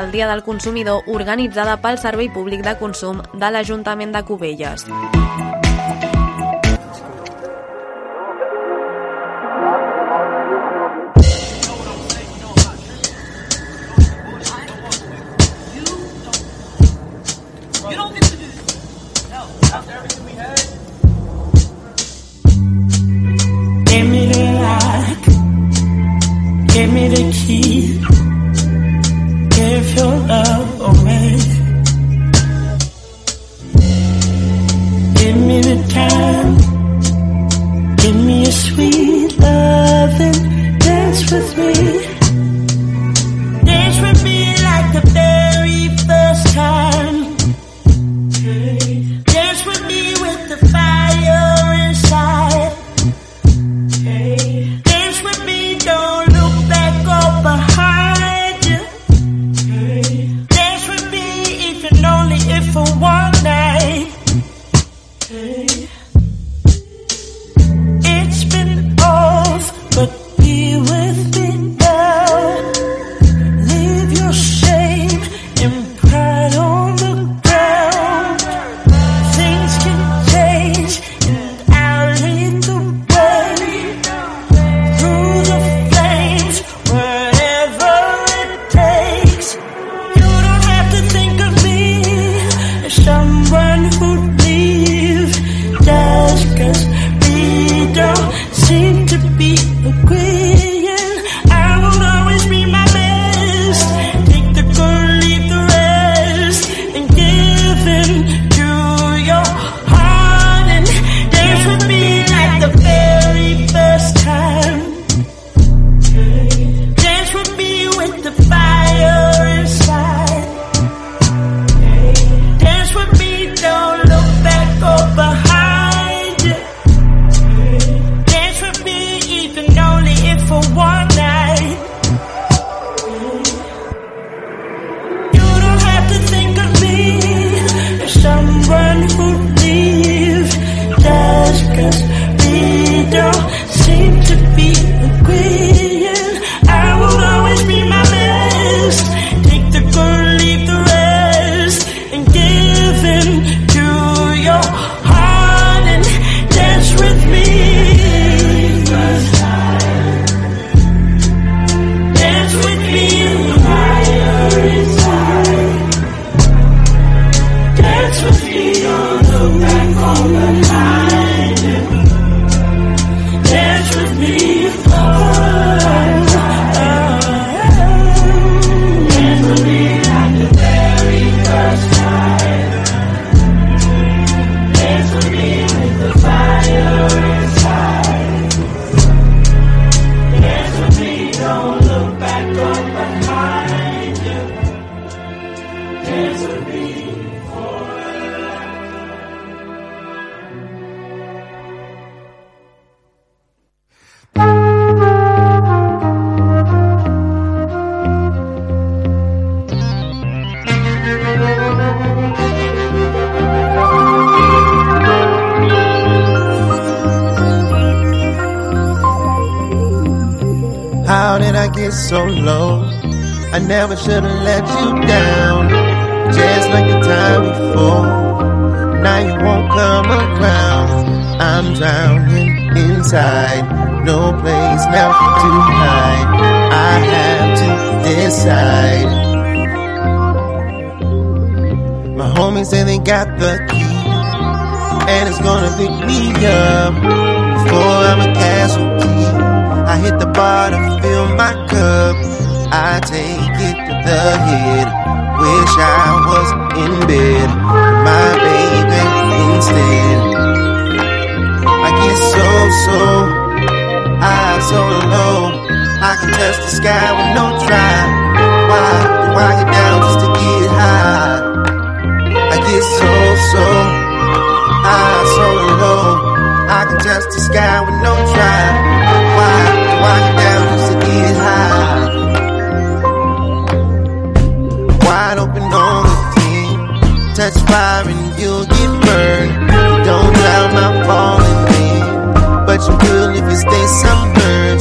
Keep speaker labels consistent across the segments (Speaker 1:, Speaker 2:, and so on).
Speaker 1: el Dia del Consumidor organitzada pel Servei Públic de Consum de l'Ajuntament de Cubelles.
Speaker 2: like the time
Speaker 3: before. Now you won't come around. I'm drowning inside, no place now to hide. I have to decide. My homies say they got the key, and it's gonna pick me up before I'm a casualty. I hit the bottom, fill my cup. I take it to the head wish I was in bed my baby instead. I get so, so high, so low. I can touch the sky with no try. Why do I get down just to get high? I get so, so high, so low. I can touch the sky with no try. Why do I get down? catch fire and you'll get burned. Don't drown my falling me, but you will if you stay
Speaker 4: sunburned.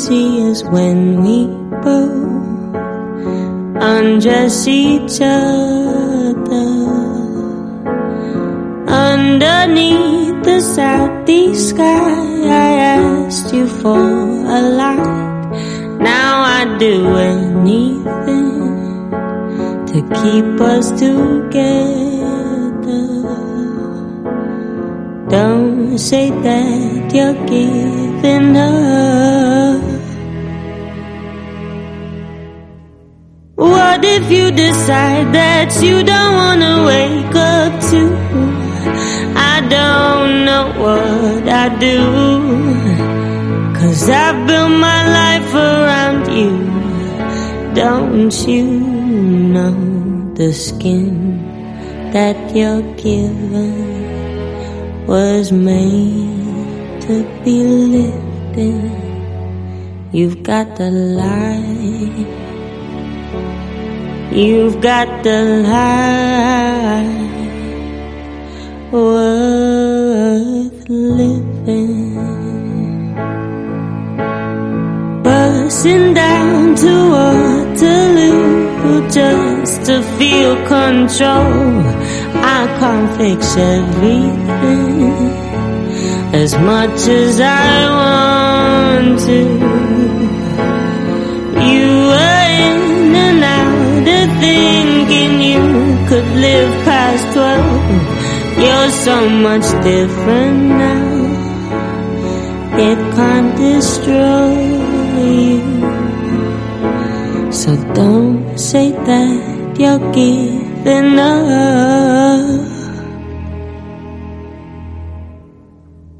Speaker 4: Easy as when we both undress each other underneath the southeast sky. I asked you for a light. Now I'd do anything to keep us together. Don't say that you're giving up. That you don't wanna wake up to? I don't know what I do. Cause I built my life around you. Don't you know the skin that you're given? was made to be lifted. You've got the light. You've got the life worth living. Bursting down to Waterloo just to feel control. I can't fix everything as much as I want to. Thinking you could live past twelve. You're so much different now. it can't destroy you. So don't say that you're giving up.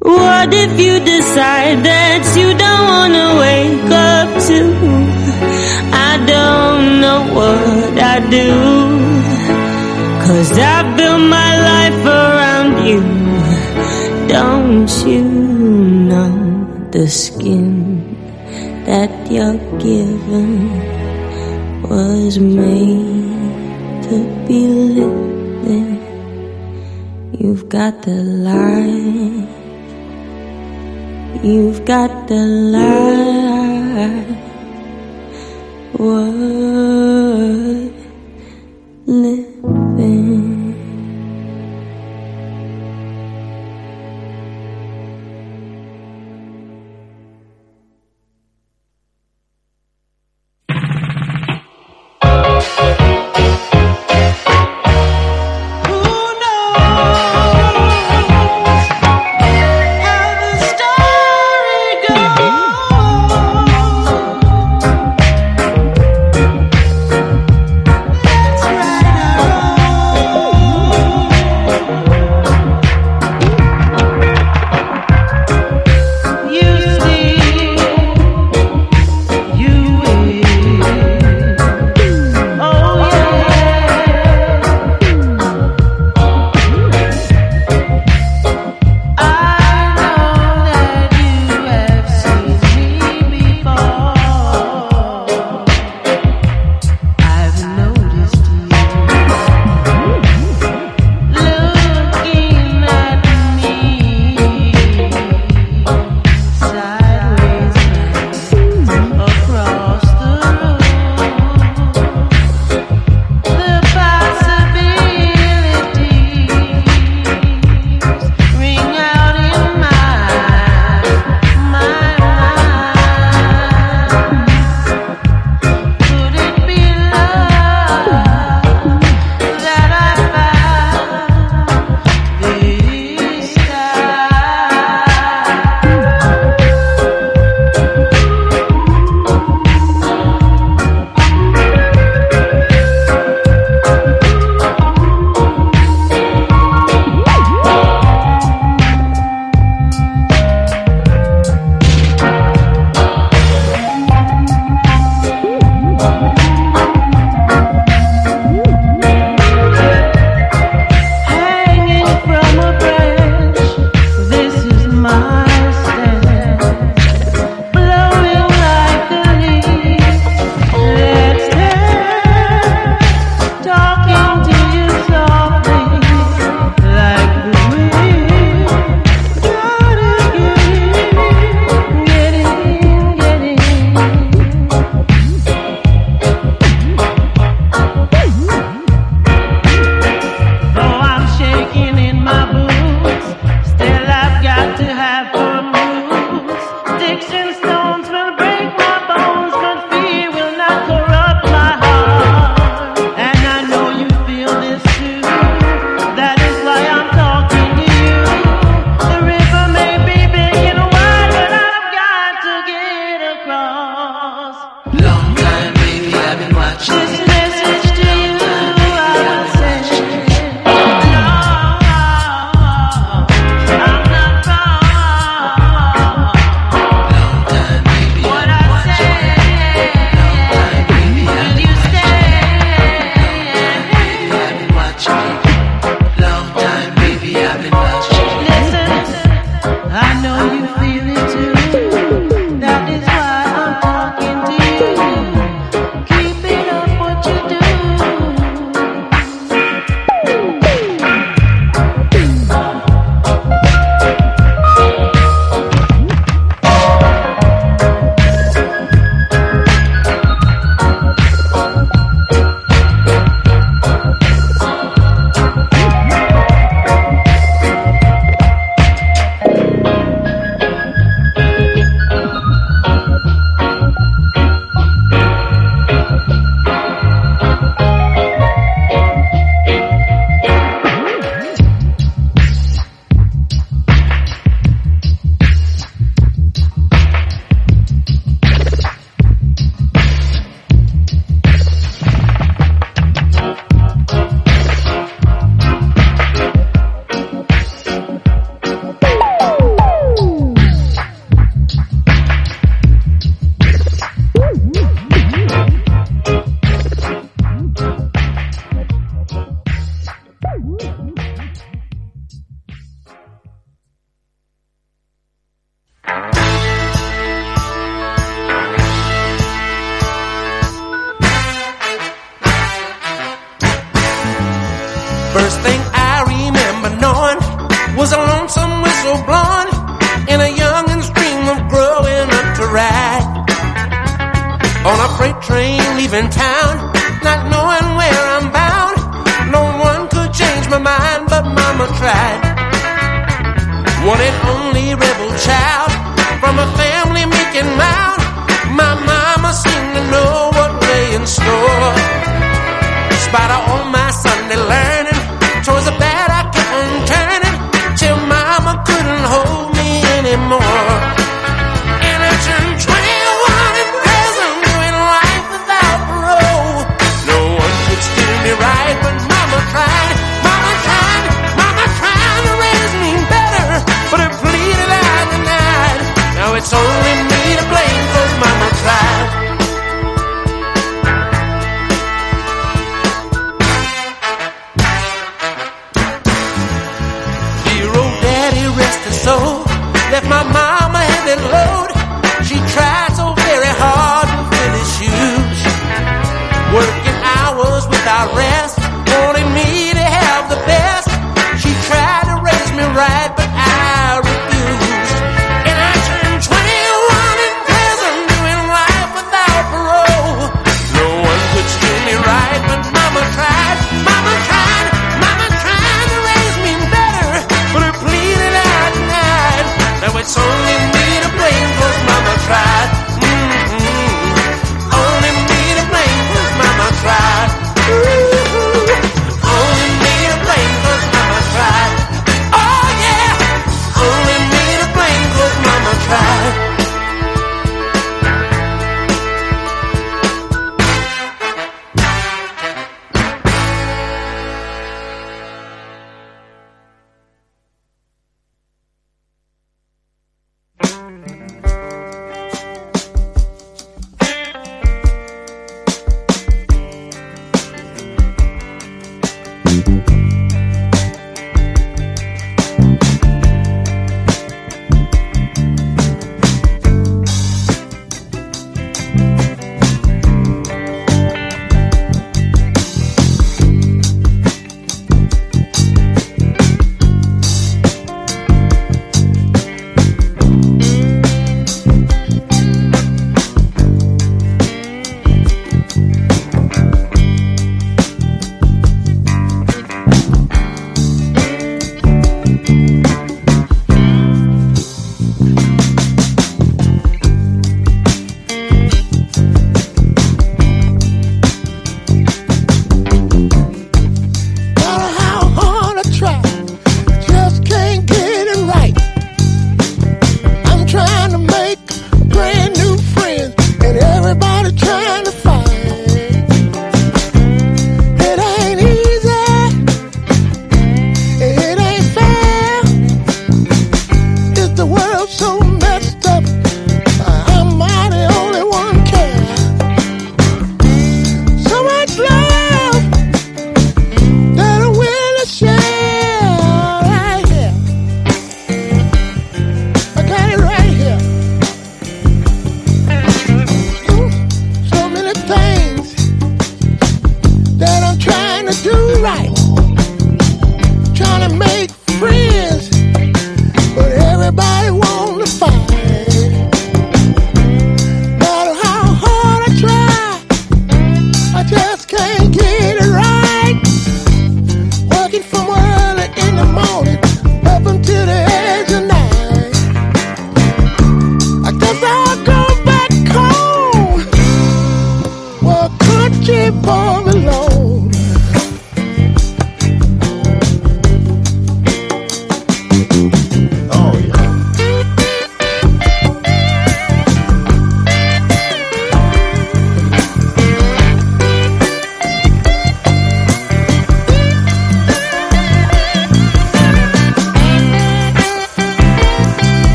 Speaker 4: What if you decide that you don't wanna wake up to? I don't know what I do. Cause I built my life around you. Don't you know the skin that you're given was made to be lived? You've got the light. You've got the light. Worth
Speaker 5: Le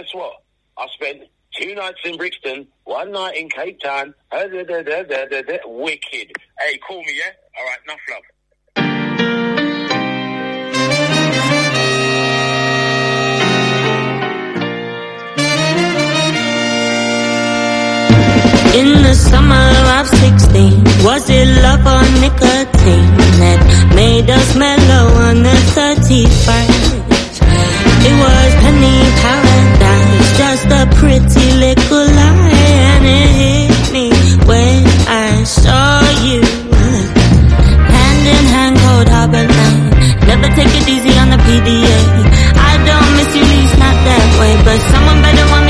Speaker 5: guess
Speaker 2: what? I
Speaker 6: spent two nights in Brixton, one night in Cape Town. Wicked. Hey, call me, yeah? All right, enough love.
Speaker 4: In the summer of 16, was it love or nicotine that made us mellow on the 31st? It was penny paradise, just a pretty little lie, and it hit me when I saw you. Hand in hand, cold harbor line. Never take it easy on the PDA. I don't miss you, least not that way, but someone better want me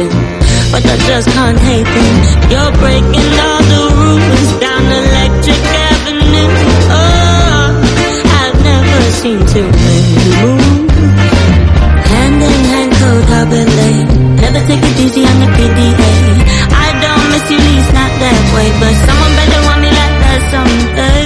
Speaker 4: hesitation, but I just can't hate them. You're breaking all the rules down Electric Avenue. Oh, I've never seen too many move. Hand in hand, cold harbor lane. Never take it easy on the PDA. I don't miss you, least not that way, but someone better want me like that someday.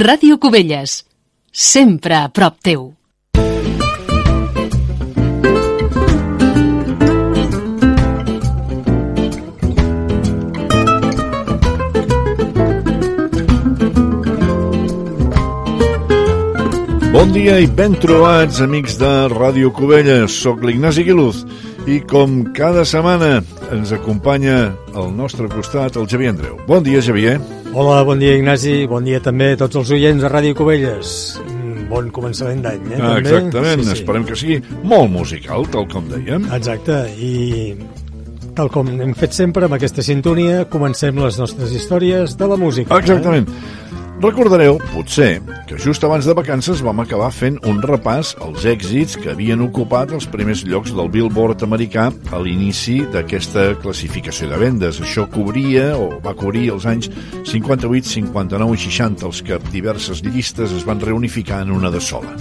Speaker 7: Ràdio Cubelles. Sempre a prop teu.
Speaker 8: Bon dia i ben trobats, amics de Ràdio Cubelles. Soc l'Ignasi Guiluz i com cada setmana ens acompanya al nostre costat el Xavier Andreu. Bon dia, Xavier.
Speaker 9: Hola, bon dia Ignasi, bon dia també a tots els oients de Ràdio Cubelles. Mm, Bon començament d'any, eh?
Speaker 8: Ah,
Speaker 9: també?
Speaker 8: exactament, esperem que sigui molt musical, tal com dèiem.
Speaker 9: Exacte, i tal com hem fet sempre amb aquesta sintonia, comencem les nostres històries de la música.
Speaker 8: Exactament. Recordareu, potser, que just abans de vacances vam acabar fent un repàs als èxits que havien ocupat els primers llocs del Billboard americà a l'inici d'aquesta classificació de vendes. Això cobria, o va cobrir, els anys 58, 59 i 60, els que diverses llistes es van reunificar en una de sola.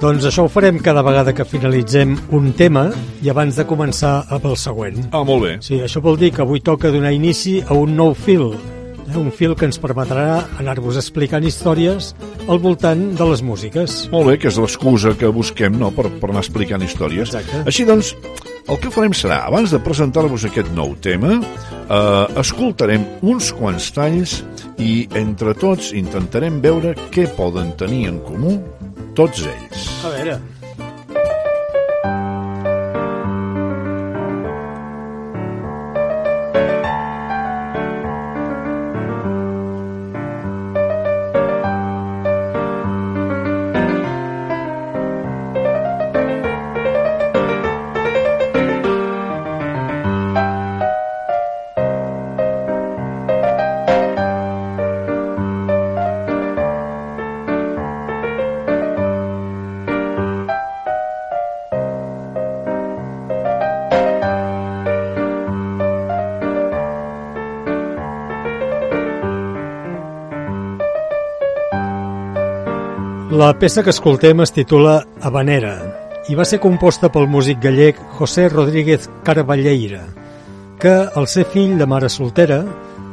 Speaker 9: Doncs això ho farem cada vegada que finalitzem un tema i abans de començar amb el següent.
Speaker 8: Ah, molt bé.
Speaker 9: Sí, això vol dir que avui toca donar inici a un nou fil, eh? un fil que ens permetrà anar-vos explicant històries al voltant de les músiques.
Speaker 8: Molt bé, que és l'excusa que busquem no, per, per anar explicant històries.
Speaker 9: Exacte.
Speaker 8: Així doncs, el que farem serà, abans de presentar-vos aquest nou tema, eh, escoltarem uns quants talls i entre tots intentarem veure què poden tenir en comú tots ells.
Speaker 9: A veure... La peça que escoltem es titula Habanera i va ser composta pel músic gallec José Rodríguez Carballeira, que, al ser fill de mare soltera,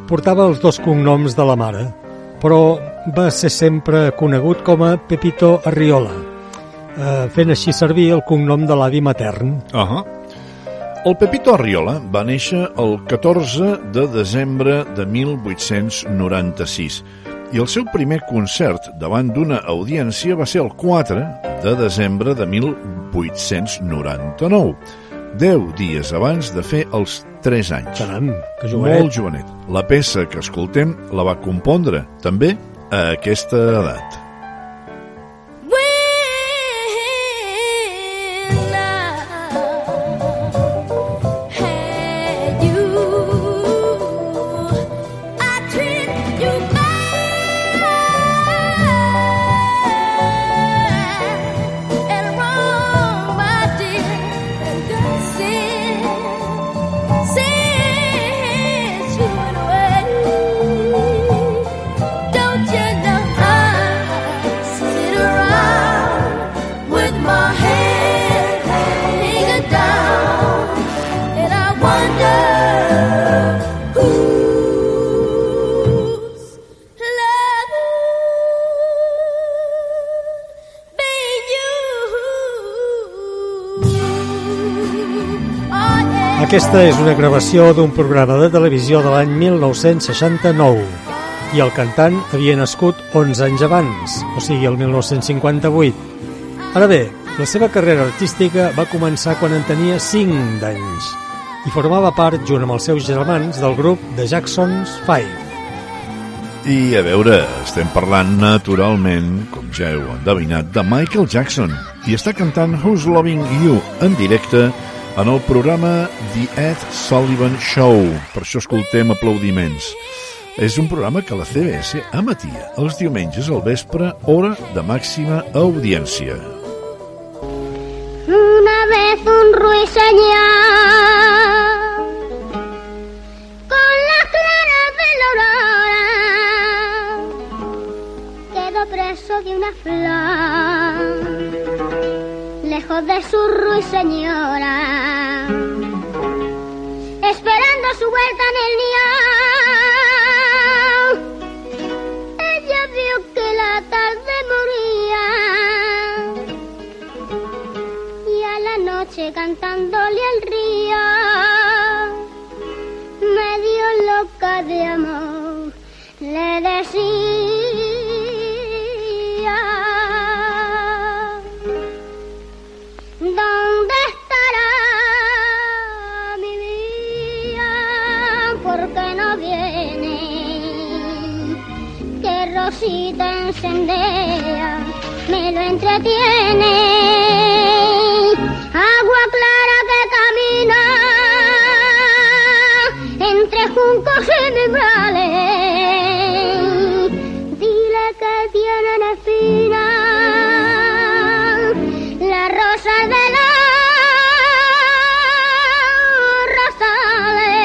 Speaker 9: portava els dos cognoms de la mare, però va ser sempre conegut com a Pepito Arriola, eh, fent així servir el cognom de l'avi matern.
Speaker 8: Uh -huh. El Pepito Arriola va néixer el 14 de desembre de 1896 i el seu primer concert davant d'una audiència va ser el 4 de desembre de 1899, 10 dies abans de fer els 3 anys.
Speaker 9: Caram, que jovenet.
Speaker 8: Molt jovenet. La peça que escoltem la va compondre també a aquesta edat.
Speaker 9: Aquesta és una gravació d'un programa de televisió de l'any 1969 i el cantant havia nascut 11 anys abans, o sigui, el 1958. Ara bé, la seva carrera artística va començar quan en tenia 5 d'anys i formava part, junt amb els seus germans, del grup The Jacksons 5.
Speaker 8: I a veure, estem parlant naturalment, com ja heu endevinat, de Michael Jackson i està cantant Who's Loving You en directe en el programa The Ed Sullivan Show. Per això escoltem aplaudiments. És un programa que la CBS emetia els diumenges al vespre, hora de màxima audiència.
Speaker 10: Una vez un ruiseñor con las claras de la aurora quedó preso de una flor lejos de su ruiseñora esperando su vuelta en el nido ella vio que la tarde moría y a la noche cantándole al río, medio loca de amor, le decía, Que Rosita encendea, me lo entretiene. Agua clara que camina entre juncos y. Dile que tienen espinas las rosas de los rosales.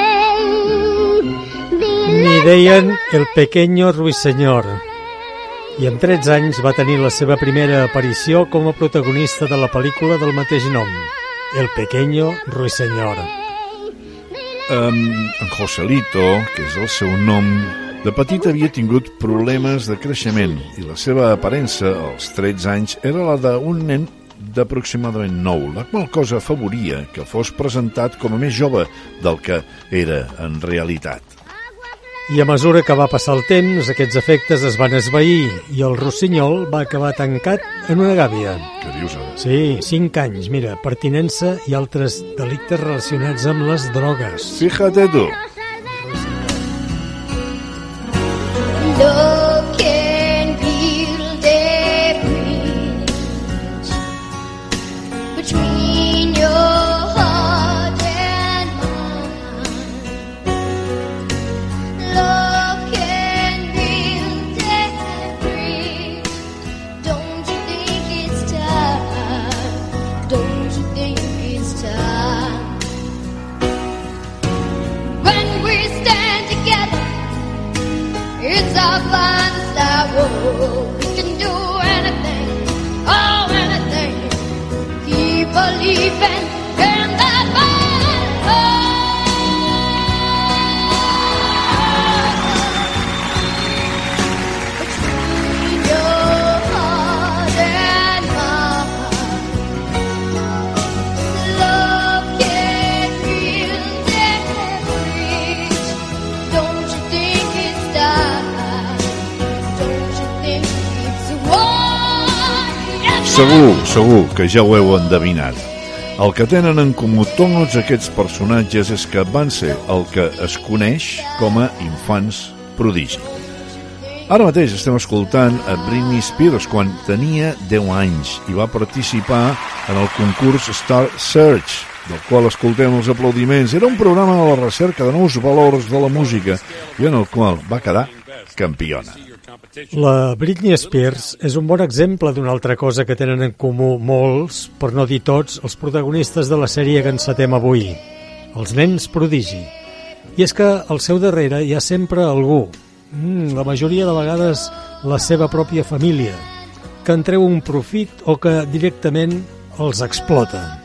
Speaker 10: Dile
Speaker 9: N'hi deien el pequeño ruiseñor i amb 13 anys va tenir la seva primera aparició com a protagonista de la pel·lícula del mateix nom, El pequeño ruiseñor.
Speaker 8: Um, en Joselito, que és el seu nom, de petit havia tingut problemes de creixement i la seva aparença als 13 anys era la d'un nen d'aproximadament 9, la qual cosa afavoria que fos presentat com a més jove del que era en realitat.
Speaker 9: I a mesura que va passar el temps, aquests efectes es van esvair i el rossinyol va acabar tancat en una gàbia.
Speaker 8: Què dius ara?
Speaker 9: Sí, 5 anys, mira, pertinença i altres delictes relacionats amb les drogues.
Speaker 8: Fíjate tu.
Speaker 10: We can do anything, oh anything. Keep believing
Speaker 8: Segur, segur que ja ho heu endevinat. El que tenen en comú tots aquests personatges és que van ser el que es coneix com a infants prodigi. Ara mateix estem escoltant a Britney Spears quan tenia 10 anys i va participar en el concurs Star Search, del qual escoltem els aplaudiments. Era un programa de la recerca de nous valors de la música i en el qual va quedar campiona.
Speaker 9: La Britney Spears és un bon exemple d'una altra cosa que tenen en comú molts, per no dir tots, els protagonistes de la sèrie que encetem avui, els nens prodigi. I és que al seu darrere hi ha sempre algú, mm, la majoria de vegades la seva pròpia família, que en treu un profit o que directament els explota.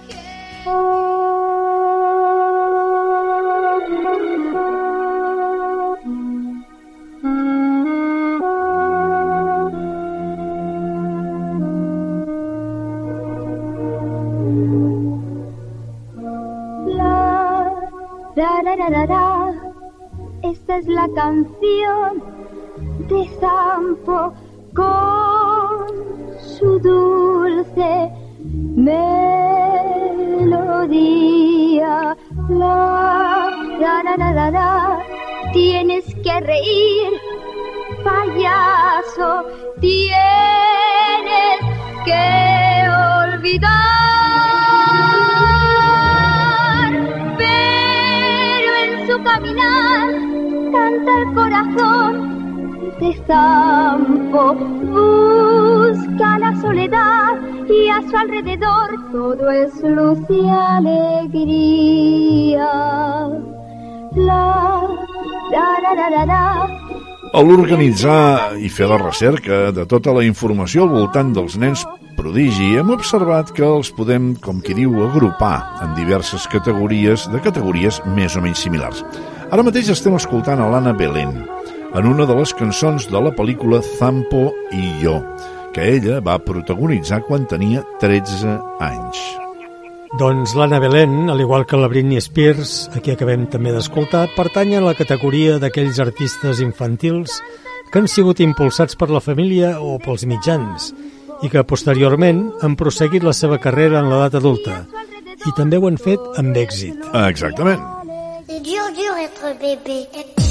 Speaker 11: Esta es la canción de Zampo con su dulce melodía. La, ra, ra, ra. Tienes que reír, payaso. Tienes que olvidar. De Zampo. Busca la soledad y a su alrededor todo es luz y alegría. La, ra, ra, ra, ra.
Speaker 8: A l'organitzar i fer la recerca de tota la informació al voltant dels nens prodigi, hem observat que els podem, com qui diu, agrupar en diverses categories, de categories més o menys similars. Ara mateix estem escoltant a l'Anna Belén, en una de les cançons de la pel·lícula Zampo i jo, que ella va protagonitzar quan tenia 13 anys.
Speaker 9: Doncs l'Anna Belén, al igual que la Britney Spears, a qui acabem també d'escoltar, pertany a la categoria d'aquells artistes infantils que han sigut impulsats per la família o pels mitjans i que posteriorment han prosseguit la seva carrera en l'edat adulta i també ho han fet amb èxit.
Speaker 8: Exactament.
Speaker 11: C'est dur, dur être bébé.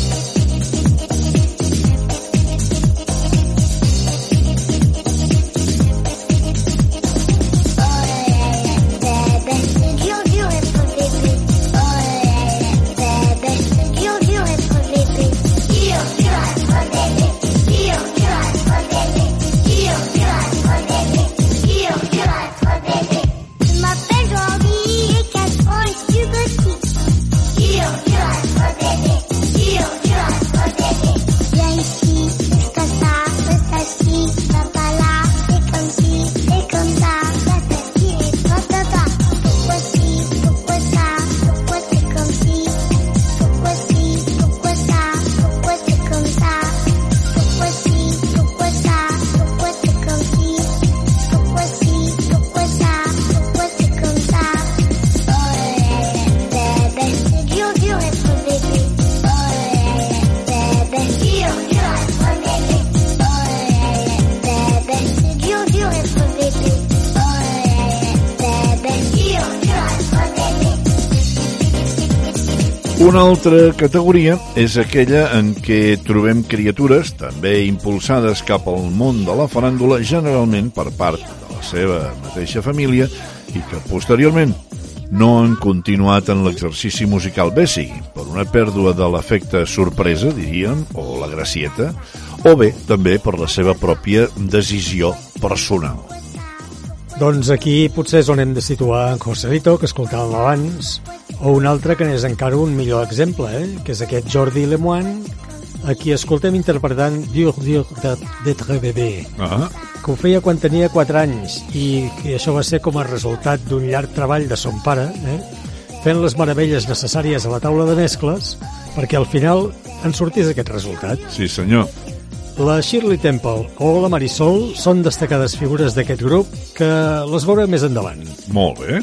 Speaker 8: Una altra categoria és aquella en què trobem criatures, també impulsades cap al món de la faràndula, generalment per part de la seva mateixa família, i que posteriorment no han continuat en l'exercici musical, bé sigui per una pèrdua de l'efecte sorpresa, diríem, o la gracieta, o bé també per la seva pròpia decisió personal.
Speaker 9: Doncs aquí potser és on hem de situar en Joselito, que escoltàvem abans, o un altre que n'és encara un millor exemple, eh? que és aquest Jordi Lemoine, a qui escoltem interpretant Dur, dur d'être bébé,
Speaker 8: Ah,
Speaker 9: que ho feia quan tenia 4 anys i que això va ser com a resultat d'un llarg treball de son pare, eh? fent les meravelles necessàries a la taula de mescles perquè al final en sortís aquest resultat.
Speaker 8: sí senyor.
Speaker 9: La Shirley Temple o la Marisol són destacades figures d'aquest grup que les veurem més endavant.
Speaker 8: Molt bé.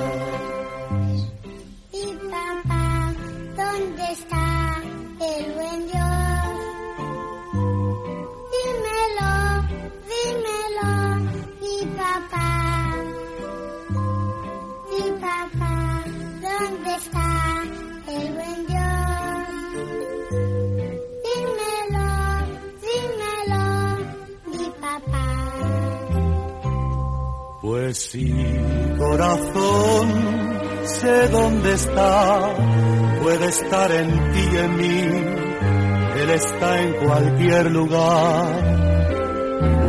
Speaker 12: Pues sí, corazón, sé dónde está, puede estar en ti y en mí, Él está en cualquier lugar.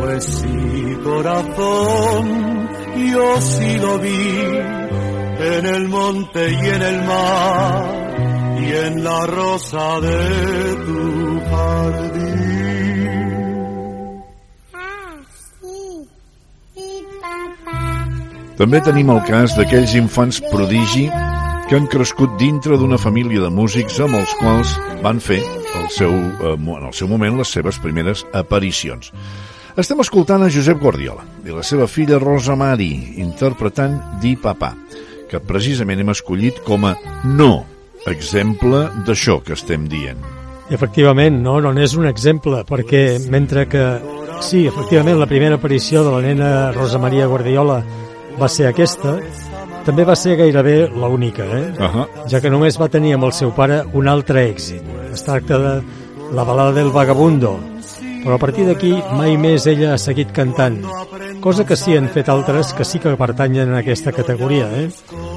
Speaker 12: Pues sí, corazón, yo sí lo vi, en el monte y en el mar, y en la rosa de tu jardín.
Speaker 8: També tenim el cas d'aquells infants prodigi que han crescut dintre d'una família de músics amb els quals van fer el seu, eh, en el seu moment les seves primeres aparicions. Estem escoltant a Josep Guardiola i la seva filla Rosa Mari interpretant Di Papà, que precisament hem escollit com a no exemple d'això que estem dient.
Speaker 9: Efectivament, no, no n'és un exemple, perquè mentre que, sí, efectivament, la primera aparició de la nena Rosa Maria Guardiola va ser aquesta, també va ser gairebé l'única, eh?
Speaker 8: Uh -huh.
Speaker 9: ja que només va tenir amb el seu pare un altre èxit. Es tracta de la balada del vagabundo, però a partir d'aquí mai més ella ha seguit cantant, cosa que sí han fet altres que sí que pertanyen a aquesta categoria, eh?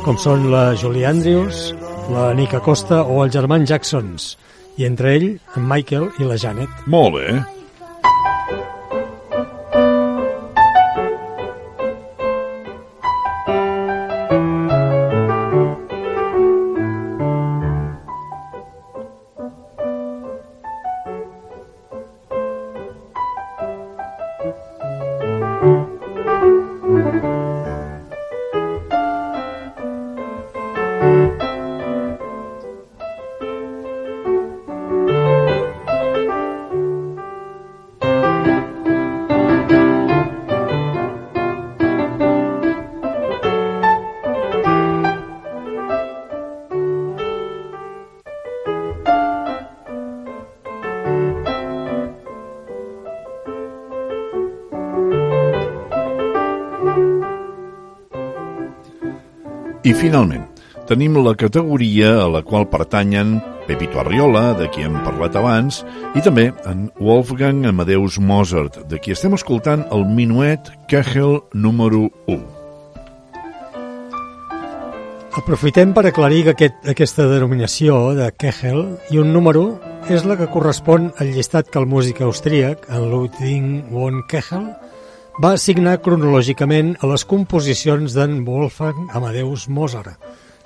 Speaker 9: com són la Julie Andrews, la Nica Costa o els germans Jacksons, i entre ell, en Michael i la Janet.
Speaker 8: Molt bé. Finalment, tenim la categoria a la qual pertanyen Pepito Arriola, de qui hem parlat abans, i també en Wolfgang Amadeus Mozart, de qui estem escoltant el minuet Kegel número 1.
Speaker 9: Aprofitem per aclarir que aquest, aquesta denominació de Kegel i un número és la que correspon al llistat que el músic austríac, en Ludwig von Kegel, va assignar cronològicament a les composicions d'en Wolfgang Amadeus Mozart,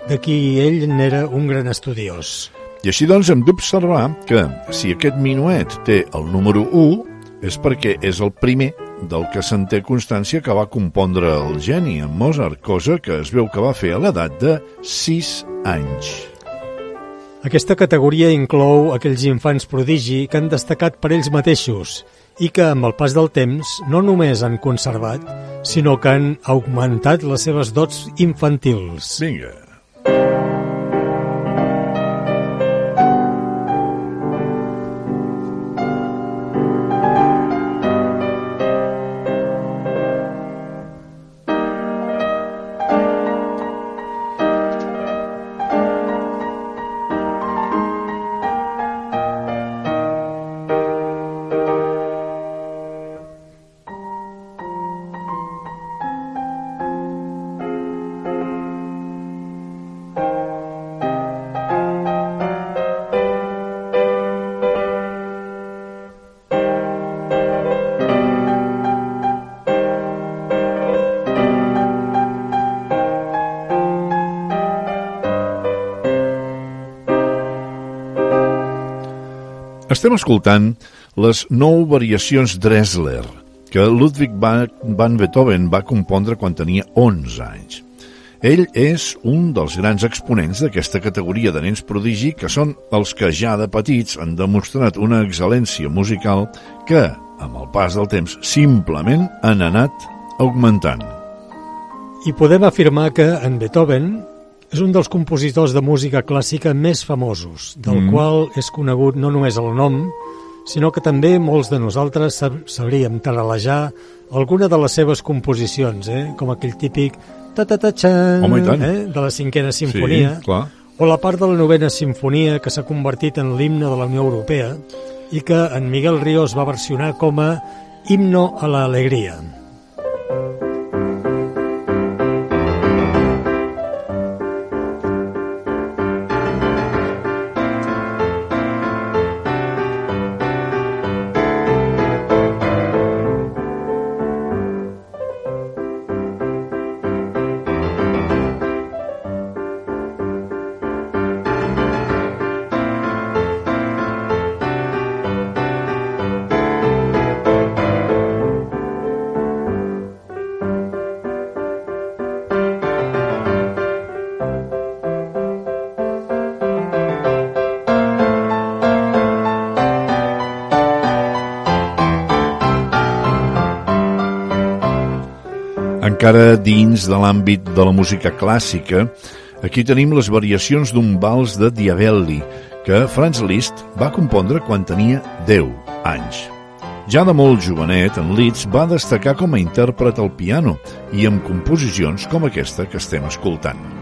Speaker 9: de qui ell n'era un gran estudiós.
Speaker 8: I així doncs hem d'observar que si aquest minuet té el número 1 és perquè és el primer del que se'n té constància que va compondre el geni en Mozart, cosa que es veu que va fer a l'edat de 6 anys.
Speaker 9: Aquesta categoria inclou aquells infants prodigi que han destacat per ells mateixos i que, amb el pas del temps, no només han conservat, sinó que han augmentat les seves dots infantils.
Speaker 8: Vinga. Estem escoltant les nou variacions Dressler, que Ludwig va- van Beethoven va compondre quan tenia 11 anys. Ell és un dels grans exponents d'aquesta categoria de nens prodigi que són els que ja de petits han demostrat una excel·lència musical que, amb el pas del temps, simplement han anat augmentant.
Speaker 9: I podem afirmar que en Beethoven és un dels compositors de música clàssica més famosos, del
Speaker 8: Mm.
Speaker 9: qual és conegut no només el nom, sinó que també molts de nosaltres sab sabríem taralejar alguna de les seves composicions, eh? com aquell típic ta ta ta chan
Speaker 8: Home,
Speaker 9: eh? de la cinquena sinfonia,
Speaker 8: Sí, clar.
Speaker 9: o la part de la novena sinfonia que s'ha convertit en l'himne de la Unió Europea i que en Miguel Ríos va versionar com a himno a la alegria.
Speaker 8: Encara dins de l'àmbit de la música clàssica, aquí tenim les variacions d'un vals de Diabelli, que Franz Liszt va compondre quan tenia 10 anys. Ja de molt jovenet, en Liszt va destacar com a intèrpret al piano i amb composicions com aquesta que estem escoltant.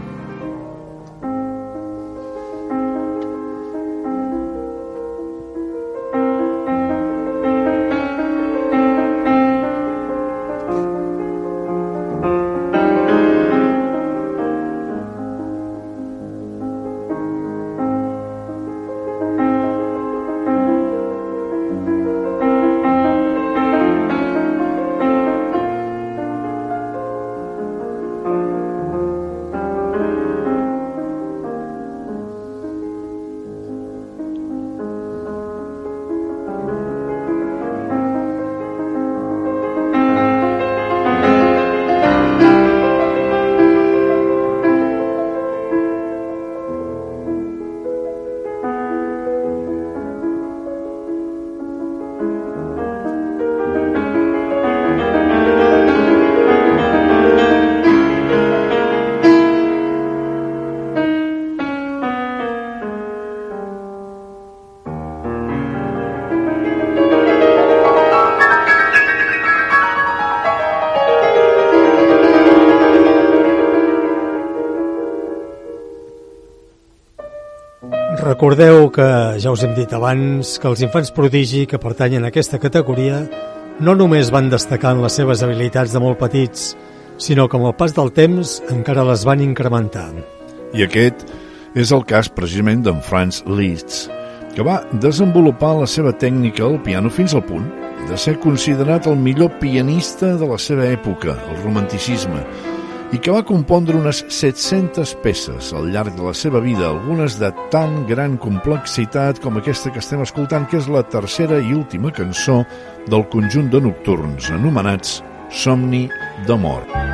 Speaker 9: Recordeu que ja us hem dit abans que els infants prodigi que pertanyen a aquesta categoria no només van destacar en les seves habilitats de molt petits, sinó que amb el pas del temps encara les van incrementar.
Speaker 8: I aquest és el cas precisament d'en Franz Liszt, que va desenvolupar la seva tècnica al piano fins al punt de ser considerat el millor pianista de la seva època, el romanticisme, i que va compondre unes 700 peces al llarg de la seva vida, algunes de tan gran complexitat com aquesta que estem escoltant, que és la tercera i última cançó del conjunt de nocturns anomenats Somni de mort.
Speaker 13: Les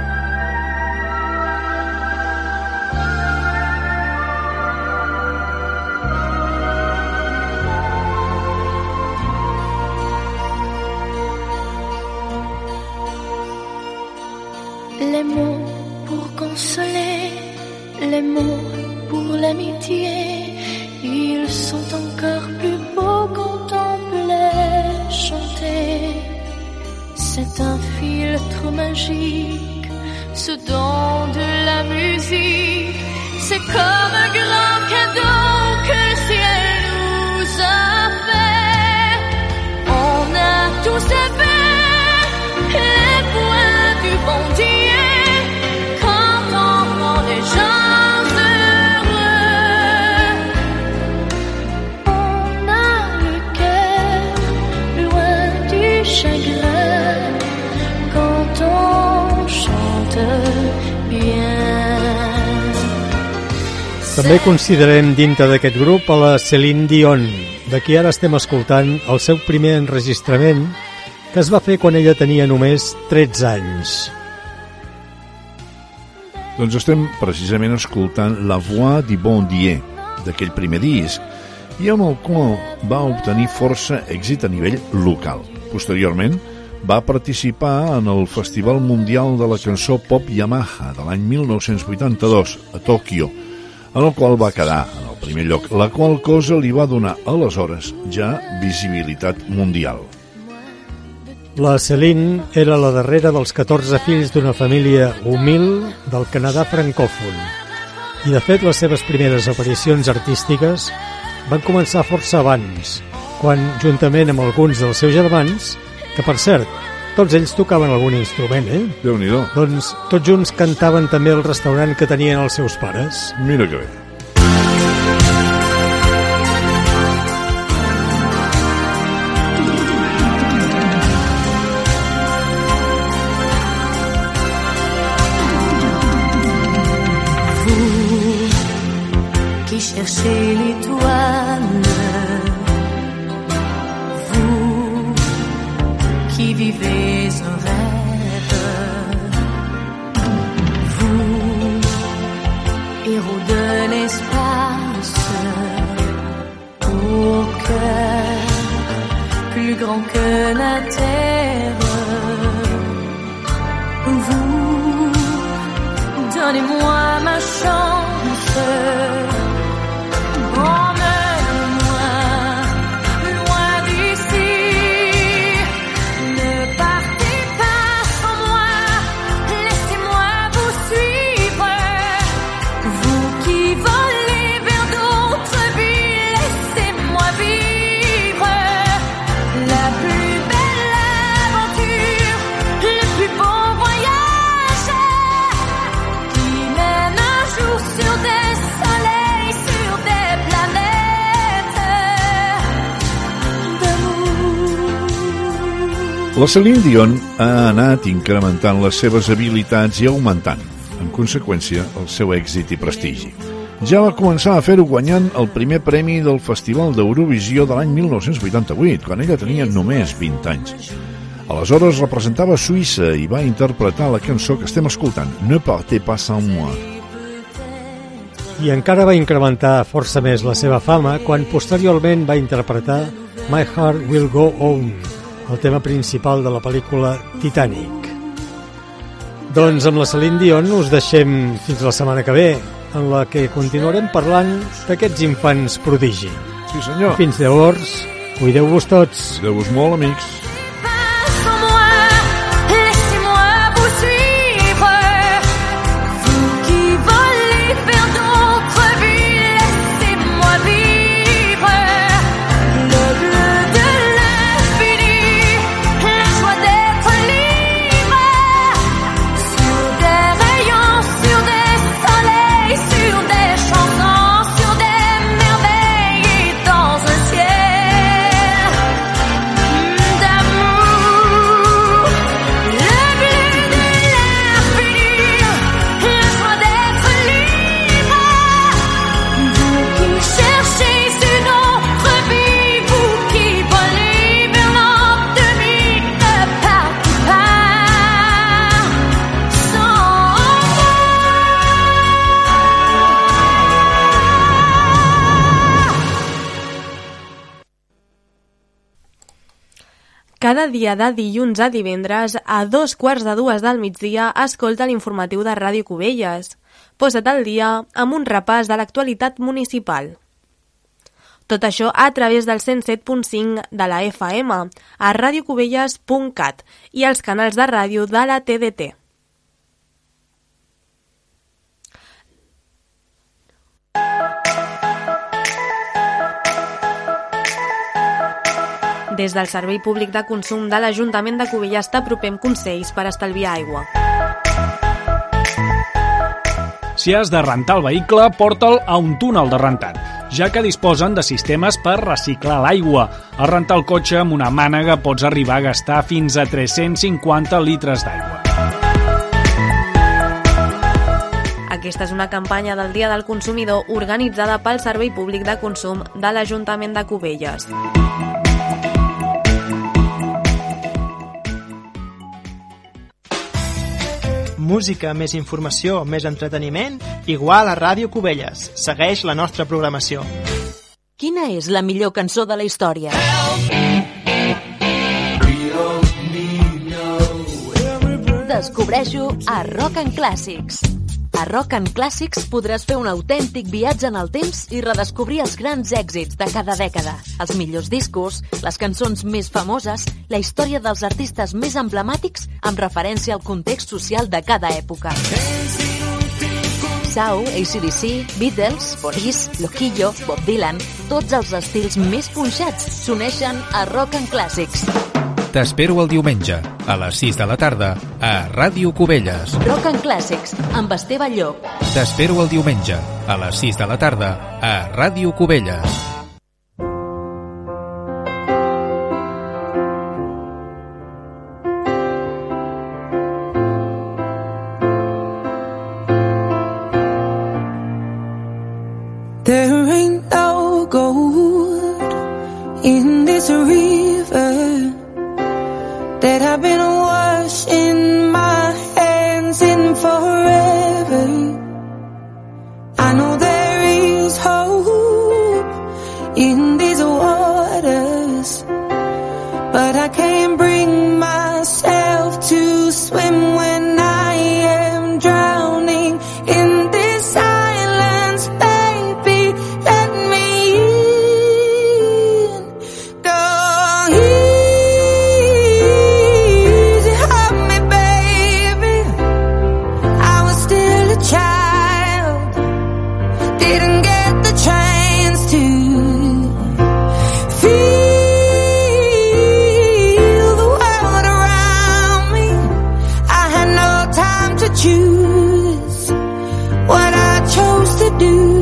Speaker 9: També considerem dintre d'aquest grup a la Céline Dion, de qui ara estem escoltant el seu primer enregistrament, que es va fer quan ella tenia només 13 anys.
Speaker 8: Doncs estem precisament escoltant La Voix du Bon Dieu, d'aquell primer disc, i amb el qual va obtenir força èxit a nivell local. Posteriorment, va participar en el Festival Mundial de la Cançó Pop Yamaha de l'any 1982 a Tòquio, en el qual va quedar en el primer lloc, la qual cosa li va donar aleshores ja visibilitat mundial.
Speaker 9: La Céline era la darrera dels 14 fills d'una família humil del Canadà francòfon. I, de fet, les seves primeres aparicions artístiques van començar força abans, quan, juntament amb alguns dels seus germans, que, per cert, tots ells tocaven algun instrument, eh?
Speaker 8: déu nhi
Speaker 9: Doncs tots junts cantaven també al restaurant que tenien els seus pares.
Speaker 8: Mira que bé.
Speaker 1: Que la
Speaker 13: La
Speaker 8: Celine Dion ha anat incrementant les seves habilitats i augmentant, en conseqüència, el seu èxit i prestigi. Ja va començar a fer-ho guanyant el primer premi del Festival d'Eurovisió de l'any 1988, quan ella tenia només 20 anys. Aleshores representava Suïssa i va interpretar la cançó que estem escoltant, Ne partez pas sans moi.
Speaker 9: I encara va incrementar força més la seva fama quan posteriorment va interpretar My Heart Will Go On, el tema principal de la pel·lícula Titanic. Doncs amb la Celine Dion us deixem fins la setmana que ve, en la que continuarem parlant d'aquests infants prodigi.
Speaker 8: Sí, senyor.
Speaker 9: Fins llavors, cuideu-vos tots.
Speaker 8: Cuideu-vos molt, amics.
Speaker 14: Cada dia de dilluns a divendres, a dos quarts de dues del migdia, escolta l'informatiu de Ràdio Cubelles. Posa't al dia amb un repàs de l'actualitat municipal. Tot això a través del 107.5 de la FM, a radiocubelles.cat i els canals de ràdio de la TDT. Des del Servei Públic de Consum de l'Ajuntament de Cubelles t'apropem consells per estalviar aigua.
Speaker 15: Si has de rentar el vehicle, porta'l a un túnel de rentat, ja que disposen de sistemes per reciclar l'aigua. Al rentar el cotxe amb una mànega pots arribar a gastar fins a 350 litres d'aigua.
Speaker 14: Aquesta és una campanya del Dia del Consumidor organitzada pel Servei Públic de Consum de l'Ajuntament de Cubelles.
Speaker 16: Música, més informació, més entreteniment, igual a Ràdio Cubelles. Segueix la nostra programació.
Speaker 17: Quina és la millor cançó de la història? Descobreixo a Rock and Classics. A Rock and Classics podràs fer un autèntic viatge en el temps i redescobrir els grans èxits de cada dècada, els millors discos, les cançons més famoses, la història dels artistes més emblemàtics amb referència al context social de cada època. Sau, ACDC, Beatles, Police, Loquillo, Bob Dylan, tots els estils més punxats s'uneixen a Rock and Classics.
Speaker 18: T'espero el diumenge, a les 6 de la tarda, a Ràdio Cubelles.
Speaker 17: Rock and Classics, amb Esteve Llop.
Speaker 18: T'espero el diumenge, a les 6 de la tarda, a Ràdio Cubelles.
Speaker 19: do.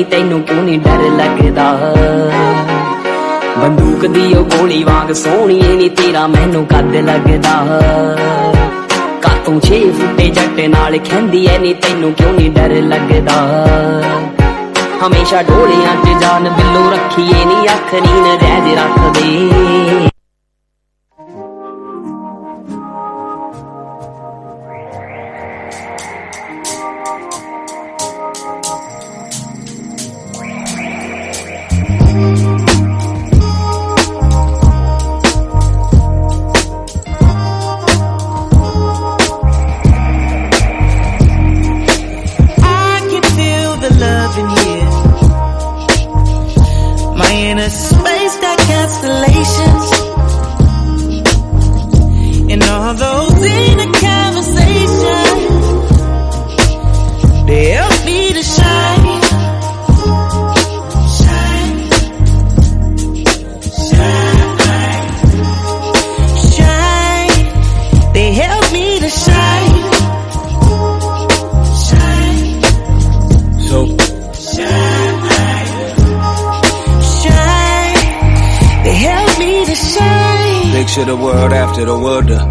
Speaker 19: ਨੀ ਤੈਨੂੰ ਕਿਉਂ ਨੀ ਡਰ ਲੱਗਦਾ? ਬੰਦੂਕ ਦੀ ਉਹ ਗੋਲੀ ਵਾਂਗ ਸੋਹਣੀ ਨੀ ਤੇਰਾ ਮੈਨੂੰ ਕੱਦ ਲੱਗਦਾ। ਕਾਤੋਂ ਛੇ ਫੁੱਟੇ ਜੱਟ ਨਾਲ ਖੈਂਦੀ ਐ ਨੀ ਤੈਨੂੰ ਕਿਉਂ ਨੀ ਡਰ ਲੱਗਦਾ? ਹਮੇਸ਼ਾ ਢੋਲਿਆਂ 'ਚ ਜਾਨ ਬਿੱਲੋ ਰੱਖੀਏ ਨੀ ਅੱਖ ਨੀ ਨਰੈਜ ਰੱਖਦੇ।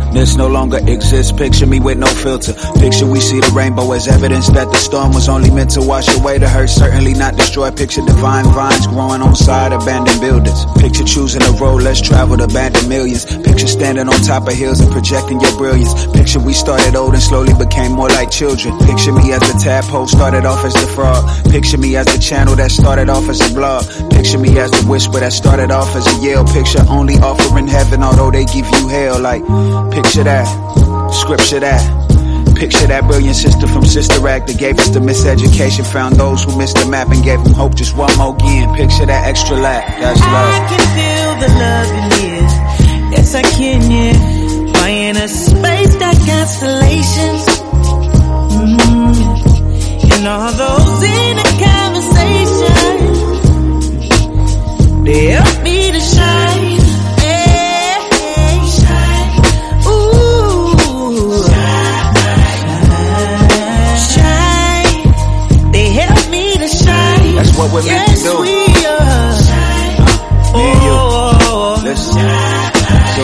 Speaker 20: Wilderness no longer exists. Picture me with no filter. Picture we see the rainbow as evidence that the storm was only meant to wash away the hurt, certainly not destroy. Picture divine vines growing on side abandoned buildings. Picture choosing a road less traveled, abandoned millions. Picture standing on top of hills and projecting your brilliance. Picture we started old and slowly became more like children. Picture me as the tadpole started off as the frog. Picture me as the channel that started off as a blog. Picture me as the whisper that started off as a yell. Picture only offering heaven, although they give you hell. Like, picture that, scripture that. Picture that brilliant sister from Sister Act that gave us the miseducation, found those who missed the map and gave them hope just one more again. Picture that extra lap, that's
Speaker 1: I
Speaker 20: love.
Speaker 1: can feel the love in here. Yes, I can, yeah. My inner space got constellations. Mm. And all those inner conversations, they help
Speaker 20: what we're meant to
Speaker 1: yes,
Speaker 20: do.
Speaker 1: we are.
Speaker 20: Me and you.
Speaker 1: Oh,
Speaker 20: Listen. So,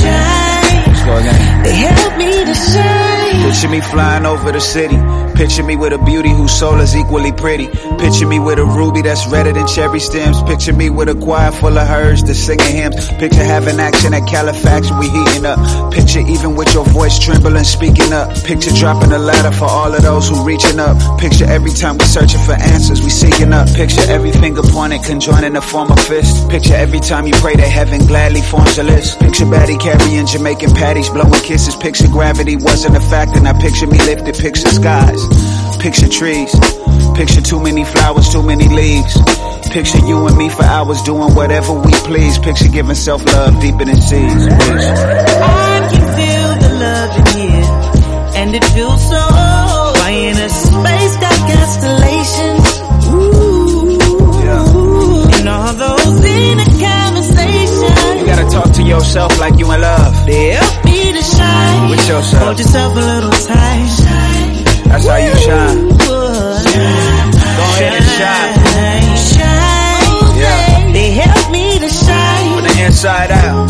Speaker 1: shine.
Speaker 20: let's go again.
Speaker 1: They help me to shine.
Speaker 20: Picture me flying over the city. Picture me with a beauty whose soul is equally pretty. Picture me with a ruby that's redder than cherry stems. Picture me with a choir full of herds that's singing hymns. Picture having action at Califax, we heating up. Picture even with your voice trembling, speaking up. Picture dropping a ladder for all of those who reaching up. Picture every time we searching for answers, we seeking up. Picture every finger pointed, conjoining to form a fist. Picture every time you pray to heaven gladly forms a list. Picture Batty carrying Jamaican patties, blowing kisses. Picture gravity wasn't a factor, now picture me lifted. Picture skies, picture trees. Picture too many flowers, too many leaves. Picture you and me for hours doing whatever we please. Picture giving self love deeper than seas.
Speaker 1: I can feel the love in here, and it feels so. My inner space got constellations. Ooh, and all those inner conversations.
Speaker 20: You gotta talk to yourself like you in love.
Speaker 1: Help me to shine.
Speaker 20: With yourself.
Speaker 1: Hold yourself a little tight.
Speaker 20: That's how you shine.
Speaker 1: Go
Speaker 20: ahead and shine.
Speaker 1: Shine.
Speaker 20: Yeah.
Speaker 1: They help me to shine.
Speaker 20: From the inside out.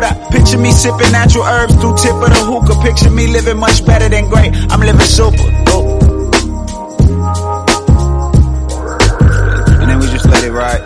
Speaker 20: Picture me sipping natural herbs through tip of the hookah. Picture me living much better than great. I'm living super. Dope. And then we just let it ride,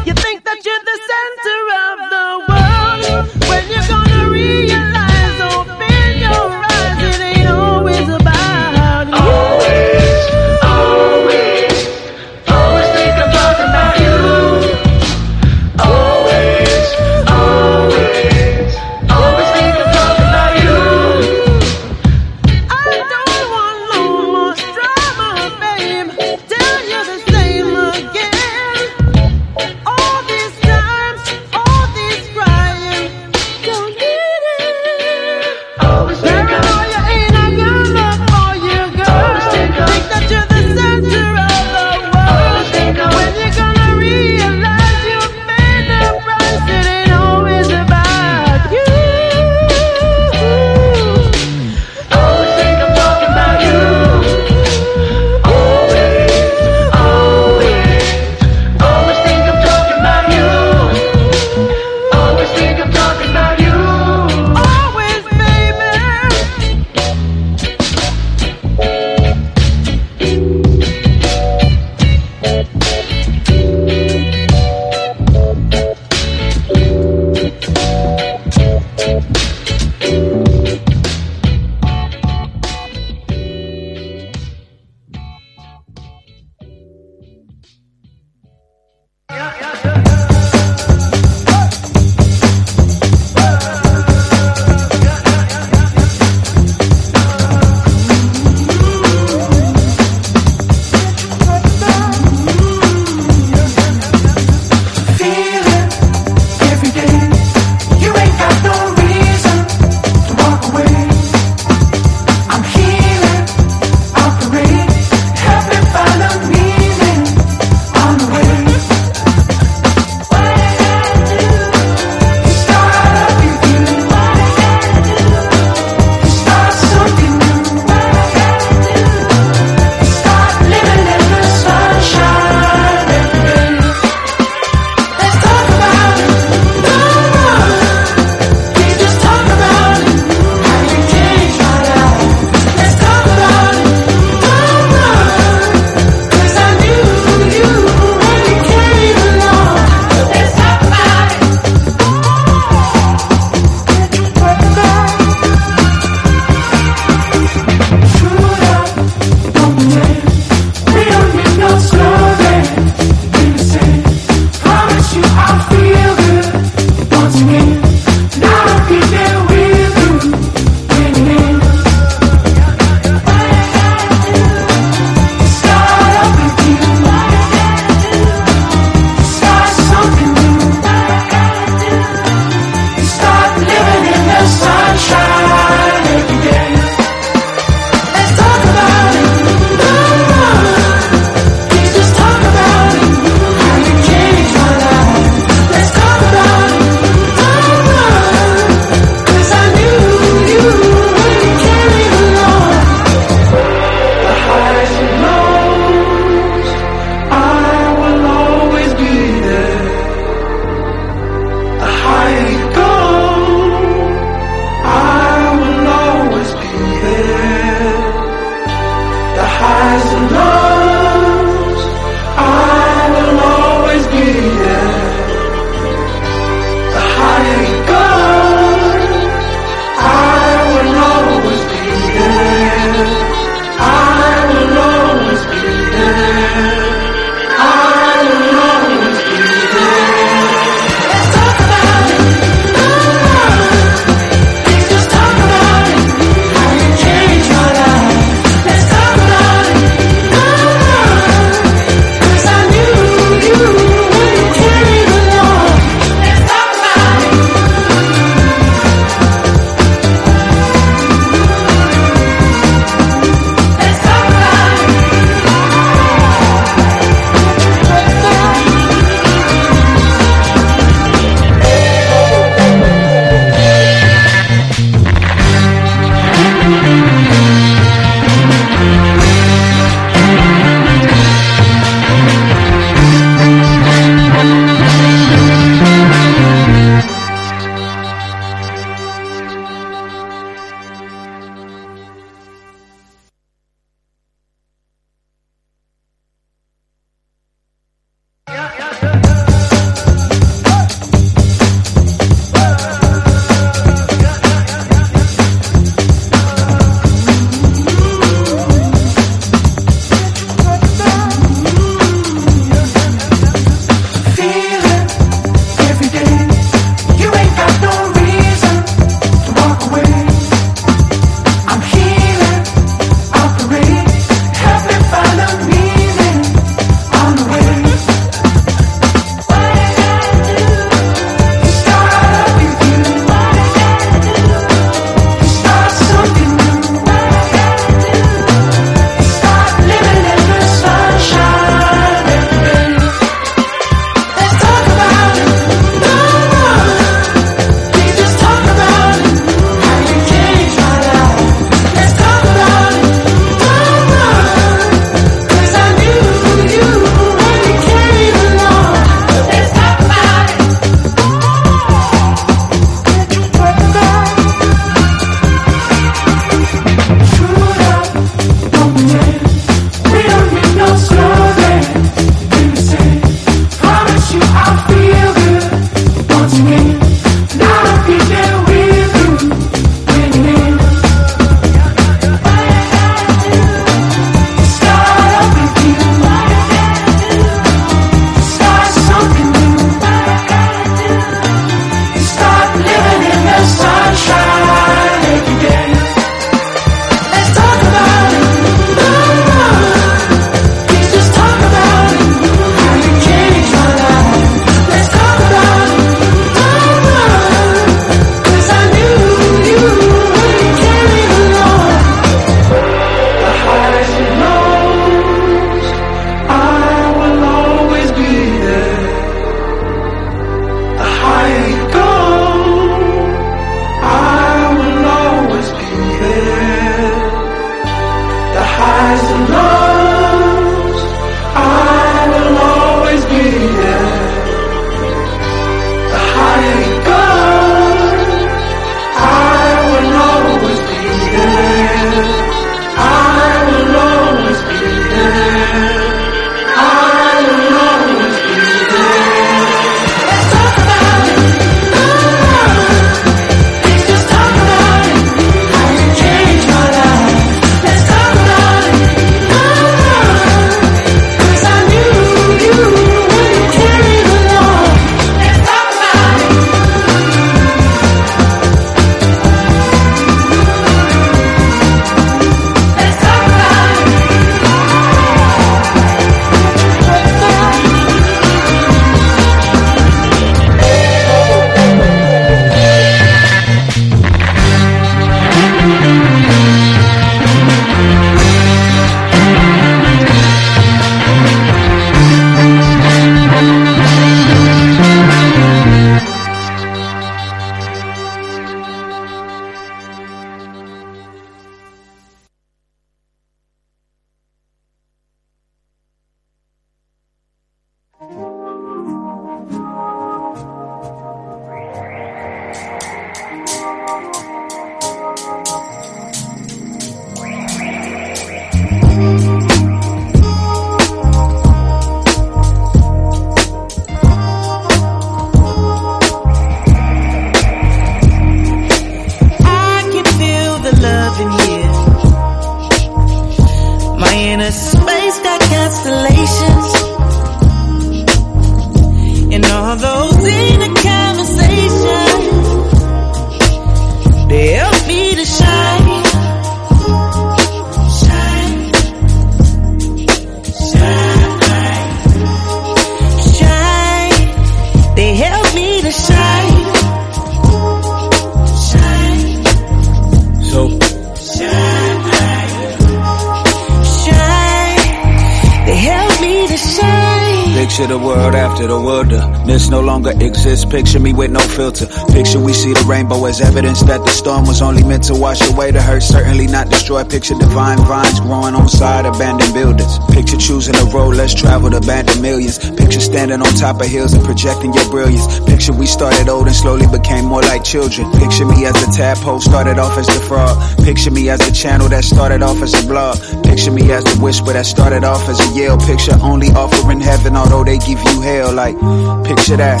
Speaker 20: filter. Picture we see the rainbow as evidence that the storm was only meant to wash away the hurt, certainly not destroy. Picture divine vines growing on side abandoned buildings. Picture choosing a road less traveled, abandoned millions. Picture standing on top of hills and projecting your brilliance. Picture we started old and slowly became more like children. Picture me as a tadpole, started off as the frog. Picture me as the channel that started off as a blog. Picture me as the whisper that started off as a yell. Picture only offering heaven, although they give you hell. Like, picture that,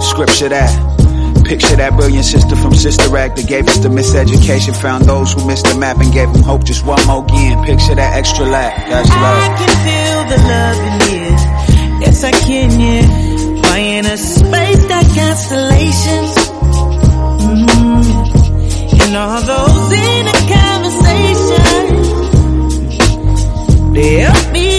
Speaker 20: scripture that. Picture that brilliant sister from Sister Act that gave us the miseducation, found those who missed the map and gave them hope just one more again. Picture that extra lap, that's
Speaker 1: I can feel the love in here. Yes, I can, yeah. Why in a space got constellations? Mm. And all those in the conversation, they help me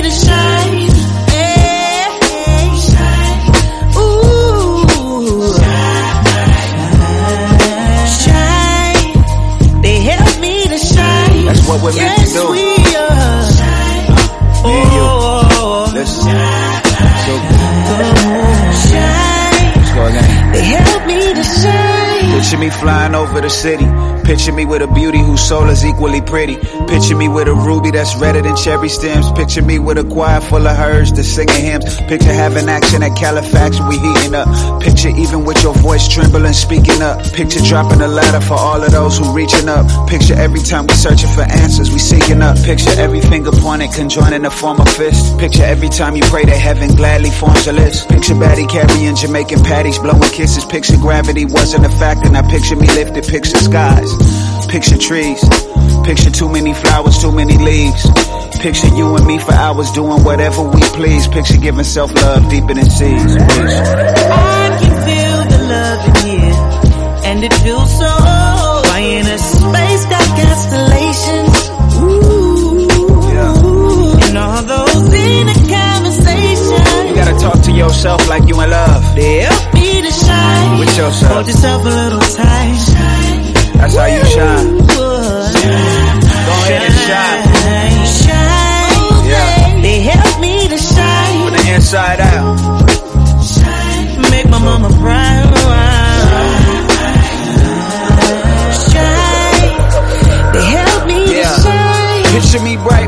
Speaker 20: flying over the city. Picture me with a beauty whose soul is equally pretty. Picture me with a ruby that's redder than cherry stems. Picture me with a choir full of herds that's singing hymns. Picture having action at Califax, we heating up. Picture even with your voice trembling, speaking up. Picture dropping a ladder for all of those who reaching up. Picture every time we searching for answers, we seeking up. Picture every finger pointed, conjoining to form a fist. Picture every time you pray to heaven gladly forms a list. Picture Batty carrying Jamaican patties, blowing kisses. Picture gravity wasn't a factor, now picture me lifted. Picture skies, picture trees. Picture too many flowers, too many leaves. Picture you and me for hours doing whatever we please. Picture giving self love deeper than seas.
Speaker 1: I can feel the love in here, and it feels so. Why in a space got constellations? Ooh, and all those in a conversation,
Speaker 20: You gotta talk to yourself like you in love.
Speaker 1: help me to shine.
Speaker 20: With yourself.
Speaker 1: Hold yourself a little tight.
Speaker 20: That's how you shine.
Speaker 1: Go
Speaker 20: ahead and shine.
Speaker 1: Shine.
Speaker 20: Yeah.
Speaker 1: They help me to shine.
Speaker 20: From the inside out.
Speaker 1: Make my mama proud. Shine. They help me to
Speaker 20: Yeah.
Speaker 1: shine.
Speaker 20: Picture me bright,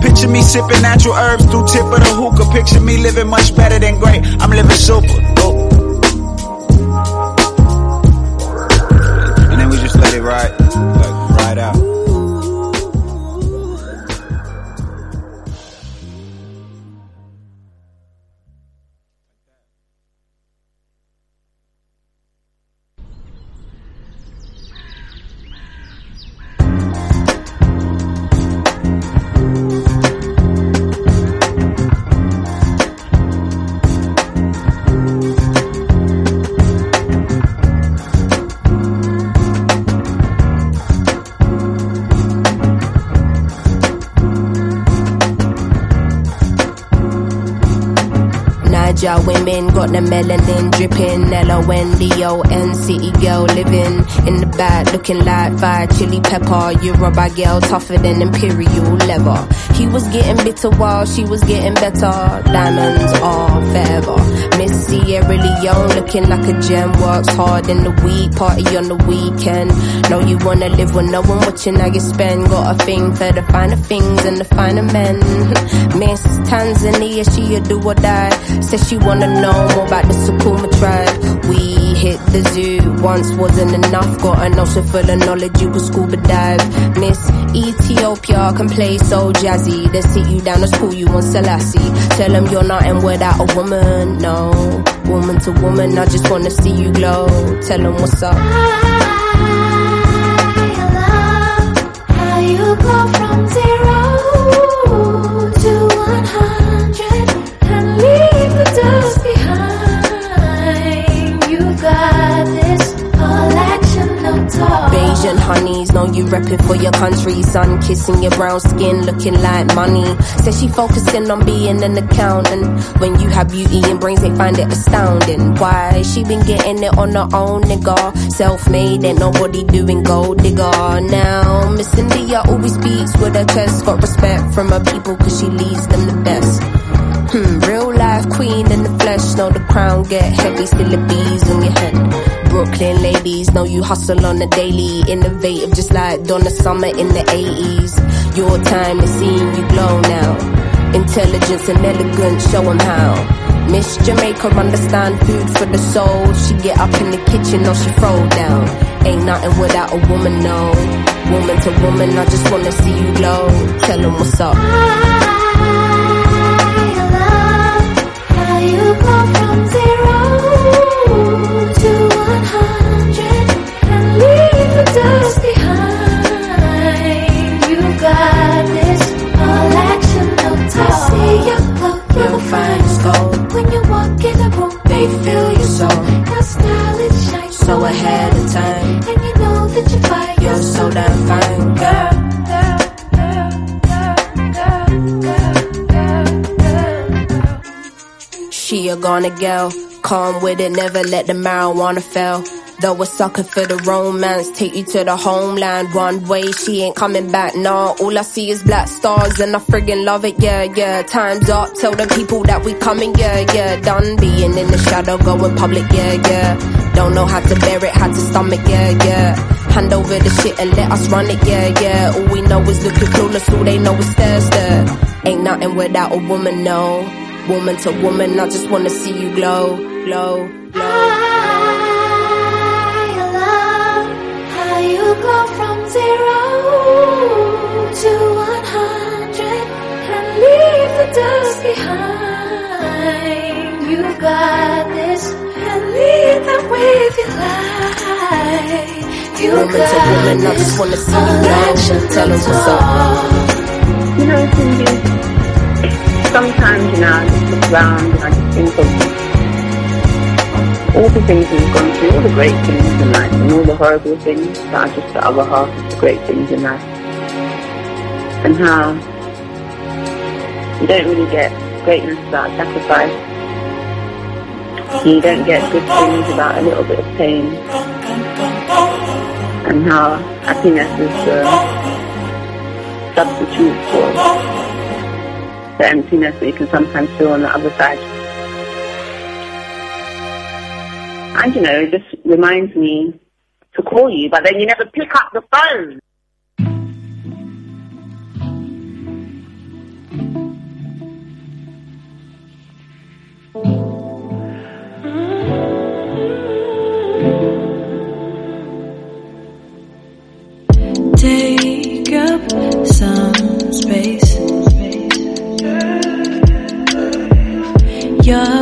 Speaker 20: Picture me sipping natural herbs through tip of the hookah. Picture me living much better than great. I'm living super.
Speaker 21: Got the melanin dripping. L-O-N-D-O-N city girl living in the back looking like fire chili pepper. Yoruba girl tougher than imperial leather. He was getting bitter while she was getting better. Diamonds are forever. Miss Sierra Leone looking like a gem. Works hard in the week, party on the weekend. Know you wanna live with no one watching how you spend. Got a thing for the finer things and the finer men. Miss Tanzania, she a do or die. Says She wanna know more about the Sukuma tribe. We hit the zoo, once wasn't enough. Got an ocean full of knowledge, you could scuba dive. Miss Ethiopia can play so jazzy. They sit you down and school you on Selassie. Tell them you're nothing without a woman, no. Woman to woman, I just wanna see you glow. Tell them what's up.
Speaker 13: I love How you go from zero
Speaker 21: Bayesian honeys, know you repping for your country. Sun kissing your brown skin, looking like money. Says she focusing on being an accountant. When you have beauty and brains, they find it astounding. Why? She been getting it on her own, nigga. Self made, ain't nobody doing gold digger. Now, Miss India always speaks with her chest. Got respect from her people, cause she leads them the best. Hmm, real life queen in the flesh. Know the crown get heavy, still the bees on your head. Brooklyn ladies know you hustle on the daily. Innovative, just like Donna Summer in the 80s. Your time is seeing you glow now. Intelligence and elegance, show 'em how. Miss Jamaica understand food for the soul. She get up in the kitchen or she throw down. Ain't nothing without a woman, no. Woman to woman, I just wanna see you glow. Tell 'em what's up.
Speaker 13: I love How you go from
Speaker 21: She a gonna go. calm with it, never let the marijuana fail. Though a sucker for the romance, take you to the homeland. One way, she ain't coming back, nah. All I see is black stars, and I friggin' love it, yeah, yeah. Time's up, tell the people that we coming, yeah, yeah. Done being in the shadow, going public, yeah, yeah. Don't know how to bear it, how to stomach, yeah, yeah. Hand over the shit and let us run it, yeah, yeah. All we know is looking clueless, all they know is stare. Ain't nothing without a woman, no. Woman to woman, I just wanna see you glow, glow, glow.
Speaker 13: How you go from zero to one hundred and leave the dust behind. You've got this and lead them with your light. You
Speaker 21: Woman to
Speaker 13: got
Speaker 21: woman, I just wanna see you glow. Tell us what's up.
Speaker 22: You know, Cindy, sometimes, you know, I just look around and I just think of all the things we've gone through, all the great things in life, and all the horrible things that are just the other half of the great things in life. And how you don't really get greatness without sacrifice. You don't get good things without a little bit of pain. And how happiness is the substitute for the emptiness that you can sometimes feel on the other side. And you know, it just reminds me to call you, but then you never pick up the phone.
Speaker 23: Take up some space. Your